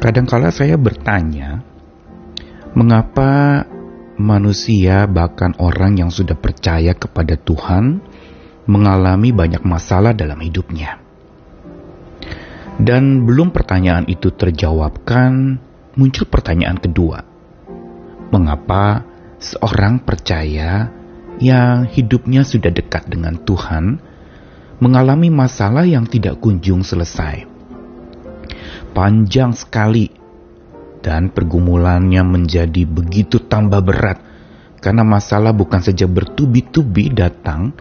Kadangkala saya bertanya, mengapa manusia bahkan orang yang sudah percaya kepada Tuhan mengalami banyak masalah dalam hidupnya. Dan belum pertanyaan itu terjawabkan, muncul pertanyaan kedua. Mengapa seorang percaya yang hidupnya sudah dekat dengan Tuhan mengalami masalah yang tidak kunjung selesai? Panjang sekali dan pergumulannya menjadi begitu tambah berat karena masalah bukan saja bertubi-tubi datang,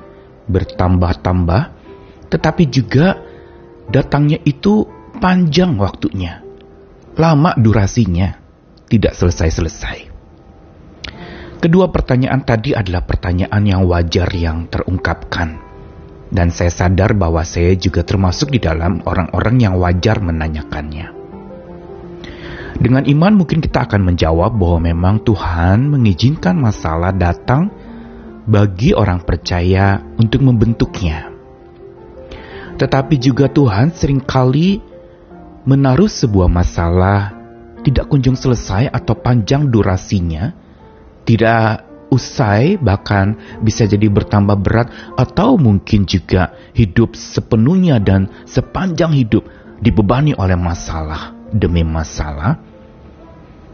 bertambah-tambah, tetapi juga datangnya itu panjang waktunya, lama durasinya, tidak selesai-selesai. Kedua pertanyaan tadi adalah pertanyaan yang wajar yang terungkapkan. Dan saya sadar bahwa saya juga termasuk di dalam orang-orang yang wajar menanyakannya. Dengan iman mungkin kita akan menjawab bahwa memang Tuhan mengizinkan masalah datang bagi orang percaya untuk membentuknya. Tetapi juga Tuhan sering kali menaruh sebuah masalah tidak kunjung selesai atau panjang durasinya, tidak usai bahkan bisa jadi bertambah berat atau mungkin juga hidup sepenuhnya dan sepanjang hidup dibebani oleh masalah demi masalah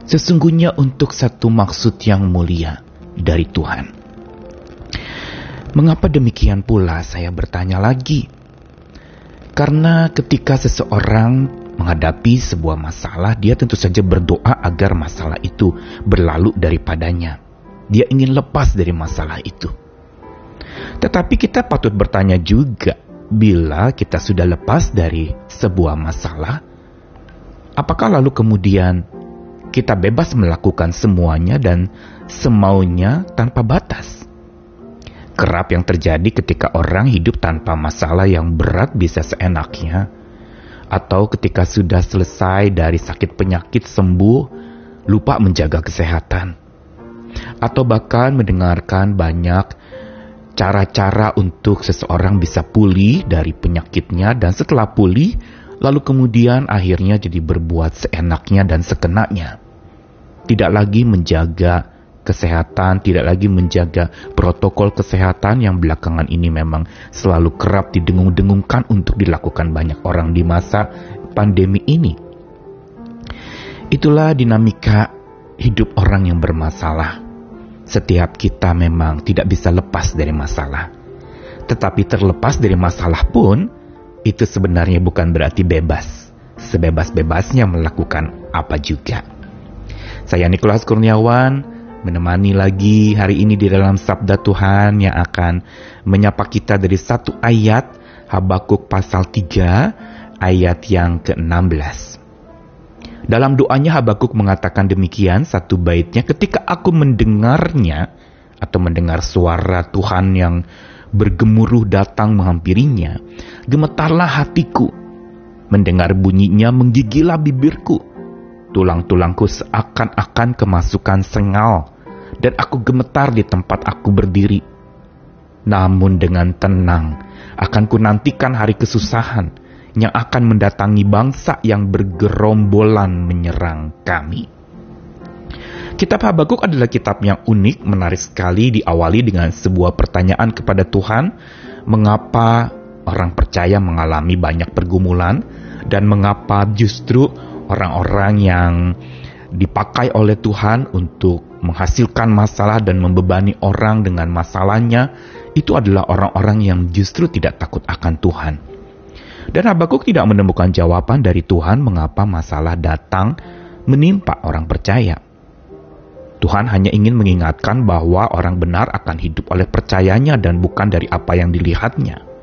sesungguhnya untuk satu maksud yang mulia dari Tuhan. Mengapa demikian pula saya bertanya lagi? Karena ketika seseorang menghadapi sebuah masalah, dia tentu saja berdoa agar masalah itu berlalu daripadanya. Dia ingin lepas dari masalah itu. Tetapi kita patut bertanya juga, bila kita sudah lepas dari sebuah masalah, apakah lalu kemudian kita bebas melakukan semuanya dan semaunya tanpa batas? Kerap yang terjadi ketika orang hidup tanpa masalah yang berat bisa seenaknya, atau ketika sudah selesai dari sakit penyakit sembuh, lupa menjaga kesehatan atau bahkan mendengarkan banyak cara-cara untuk seseorang bisa pulih dari penyakitnya dan setelah pulih lalu kemudian akhirnya jadi berbuat seenaknya dan sekenaknya. Tidak lagi menjaga kesehatan, tidak lagi menjaga protokol kesehatan yang belakangan ini memang selalu kerap didengung-dengungkan untuk dilakukan banyak orang di masa pandemi ini. Itulah dinamika hidup orang yang bermasalah. Setiap kita memang tidak bisa lepas dari masalah. Tetapi terlepas dari masalah pun, itu sebenarnya bukan berarti bebas. Sebebas-bebasnya melakukan apa juga. Saya Nikolas Kurniawan, menemani lagi hari ini di dalam Sabda Tuhan yang akan menyapa kita dari satu ayat Habakuk pasal 3 ayat yang ke-16. Dalam doanya Habakuk mengatakan demikian satu baitnya ketika aku mendengarnya atau mendengar suara Tuhan yang bergemuruh datang menghampirinya, gemetarlah hatiku. Mendengar bunyinya menggigilah bibirku. Tulang-tulangku seakan-akan kemasukan sengal dan aku gemetar di tempat aku berdiri. Namun dengan tenang akan ku nantikan hari kesusahan yang akan mendatangi bangsa yang bergerombolan menyerang kami. Kitab Habakuk adalah kitab yang unik, menarik sekali diawali dengan sebuah pertanyaan kepada Tuhan, mengapa orang percaya mengalami banyak pergumulan dan mengapa justru orang-orang yang dipakai oleh Tuhan untuk menghasilkan masalah dan membebani orang dengan masalahnya itu adalah orang-orang yang justru tidak takut akan Tuhan. Dan Habakuk tidak menemukan jawaban dari Tuhan mengapa masalah datang menimpa orang percaya. Tuhan hanya ingin mengingatkan bahwa orang benar akan hidup oleh percayanya dan bukan dari apa yang dilihatnya.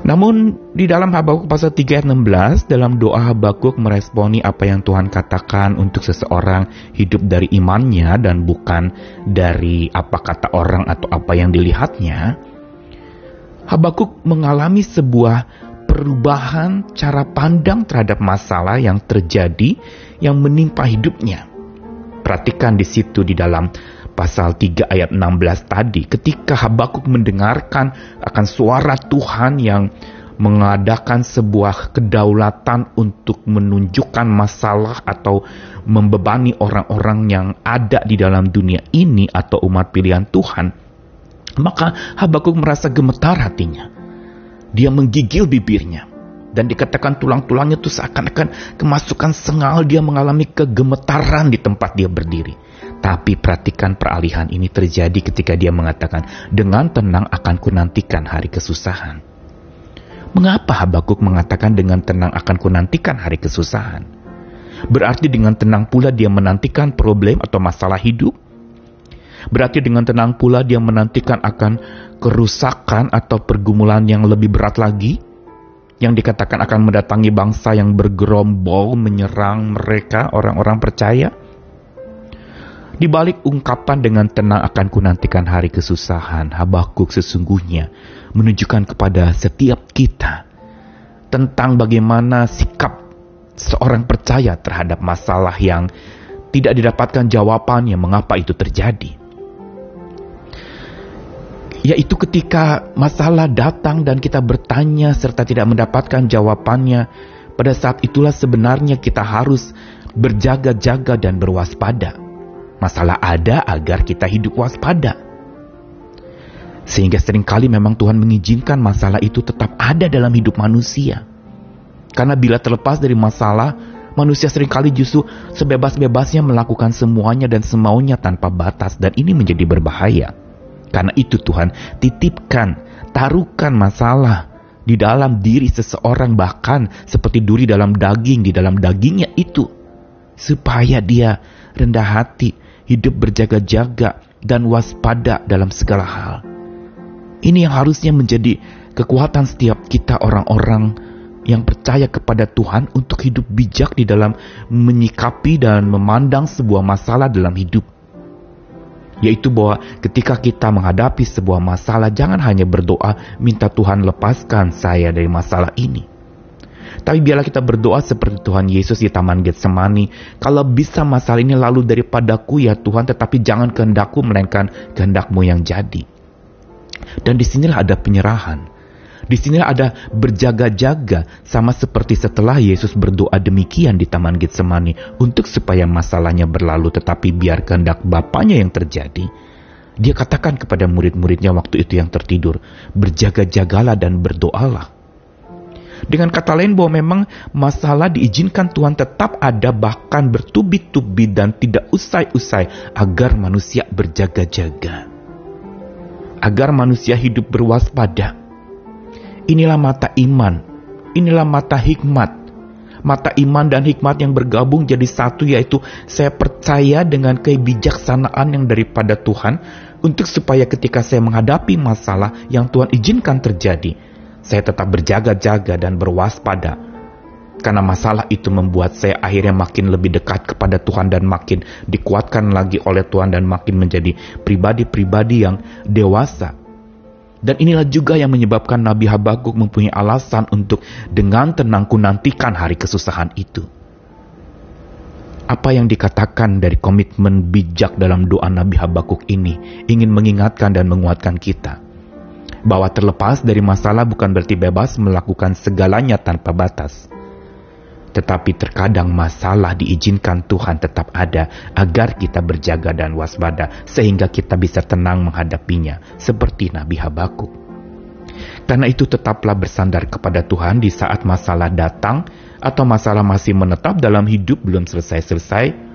Namun di dalam Habakuk pasal 3 ayat 16 dalam doa Habakuk meresponi apa yang Tuhan katakan untuk seseorang hidup dari imannya dan bukan dari apa kata orang atau apa yang dilihatnya. Habakuk mengalami sebuah perubahan cara pandang terhadap masalah yang terjadi yang menimpa hidupnya. Perhatikan di situ di dalam pasal 3 ayat 16 tadi ketika Habakuk mendengarkan akan suara Tuhan yang mengadakan sebuah kedaulatan untuk menunjukkan masalah atau membebani orang-orang yang ada di dalam dunia ini atau umat pilihan Tuhan, maka Habakuk merasa gemetar hatinya. Dia menggigil bibirnya dan dikatakan tulang-tulangnya itu seakan-akan kemasukan sengal dia mengalami kegemetaran di tempat dia berdiri. Tapi perhatikan peralihan ini terjadi ketika dia mengatakan, dengan tenang akan kunantikan hari kesusahan. Mengapa Habakuk mengatakan dengan tenang akan kunantikan hari kesusahan? Berarti dengan tenang pula dia menantikan problem atau masalah hidup? Berarti dengan tenang pula dia menantikan akan kerusakan atau pergumulan yang lebih berat lagi? Yang dikatakan akan mendatangi bangsa yang bergerombol menyerang mereka orang-orang percaya? Di balik ungkapan dengan tenang akan kunantikan hari kesusahan, Habakuk sesungguhnya menunjukkan kepada setiap kita tentang bagaimana sikap seorang percaya terhadap masalah yang tidak didapatkan jawabannya mengapa itu terjadi. Yaitu ketika masalah datang dan kita bertanya serta tidak mendapatkan jawabannya, pada saat itulah sebenarnya kita harus berjaga-jaga dan berwaspada. Masalah ada agar kita hidup waspada. Sehingga sering kali memang Tuhan mengizinkan masalah itu tetap ada dalam hidup manusia. Karena bila terlepas dari masalah, manusia sering kali justru sebebas-bebasnya melakukan semuanya dan semaunya tanpa batas dan ini menjadi berbahaya. Karena itu Tuhan titipkan, taruhkan masalah di dalam diri seseorang bahkan seperti duri dalam daging di dalam dagingnya itu supaya dia rendah hati, hidup berjaga-jaga dan waspada dalam segala hal. Ini yang harusnya menjadi kekuatan setiap kita orang-orang yang percaya kepada Tuhan untuk hidup bijak di dalam menyikapi dan memandang sebuah masalah dalam hidup. Yaitu bahwa ketika kita menghadapi sebuah masalah, jangan hanya berdoa, minta Tuhan lepaskan saya dari masalah ini. Tapi biarlah kita berdoa seperti Tuhan Yesus di Taman Getsemani. Kalau bisa masalah ini lalu daripadaku ya Tuhan, tetapi jangan kehendakku melainkan kehendakmu yang jadi. Dan di sinilah ada penyerahan. Di sini ada berjaga-jaga sama seperti setelah Yesus berdoa demikian di Taman Getsemani untuk supaya masalahnya berlalu tetapi biar kehendak Bapaknya yang terjadi. Dia katakan kepada murid-muridnya waktu itu yang tertidur, berjaga-jagalah dan berdoalah. Dengan kata lain bahwa memang masalah diizinkan Tuhan tetap ada bahkan bertubi-tubi dan tidak usai-usai agar manusia berjaga-jaga agar manusia hidup berwaspada. Inilah mata iman, inilah mata hikmat. Mata iman dan hikmat yang bergabung jadi satu yaitu saya percaya dengan kebijaksanaan yang daripada Tuhan untuk supaya ketika saya menghadapi masalah yang Tuhan izinkan terjadi, saya tetap berjaga-jaga dan berwaspada karena masalah itu membuat saya akhirnya makin lebih dekat kepada Tuhan dan makin dikuatkan lagi oleh Tuhan dan makin menjadi pribadi-pribadi yang dewasa. Dan inilah juga yang menyebabkan Nabi Habakuk mempunyai alasan untuk dengan tenangku nantikan hari kesusahan itu. Apa yang dikatakan dari komitmen bijak dalam doa Nabi Habakuk ini ingin mengingatkan dan menguatkan kita bahwa terlepas dari masalah bukan berarti bebas melakukan segalanya tanpa batas tetapi terkadang masalah diizinkan Tuhan tetap ada agar kita berjaga dan waspada sehingga kita bisa tenang menghadapinya seperti Nabi Habakuk. Karena itu tetaplah bersandar kepada Tuhan di saat masalah datang atau masalah masih menetap dalam hidup belum selesai-selesai.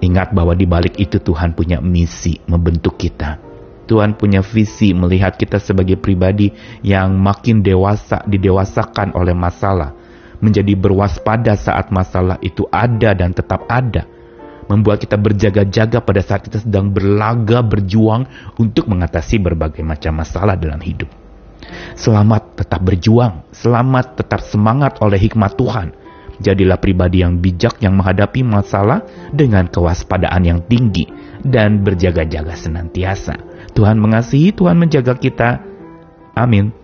Ingat bahwa di balik itu Tuhan punya misi membentuk kita. Tuhan punya visi melihat kita sebagai pribadi yang makin dewasa, didewasakan oleh masalah menjadi berwaspada saat masalah itu ada dan tetap ada. Membuat kita berjaga-jaga pada saat kita sedang berlaga berjuang untuk mengatasi berbagai macam masalah dalam hidup. Selamat tetap berjuang, selamat tetap semangat oleh hikmat Tuhan. Jadilah pribadi yang bijak yang menghadapi masalah dengan kewaspadaan yang tinggi dan berjaga-jaga senantiasa. Tuhan mengasihi, Tuhan menjaga kita. Amin.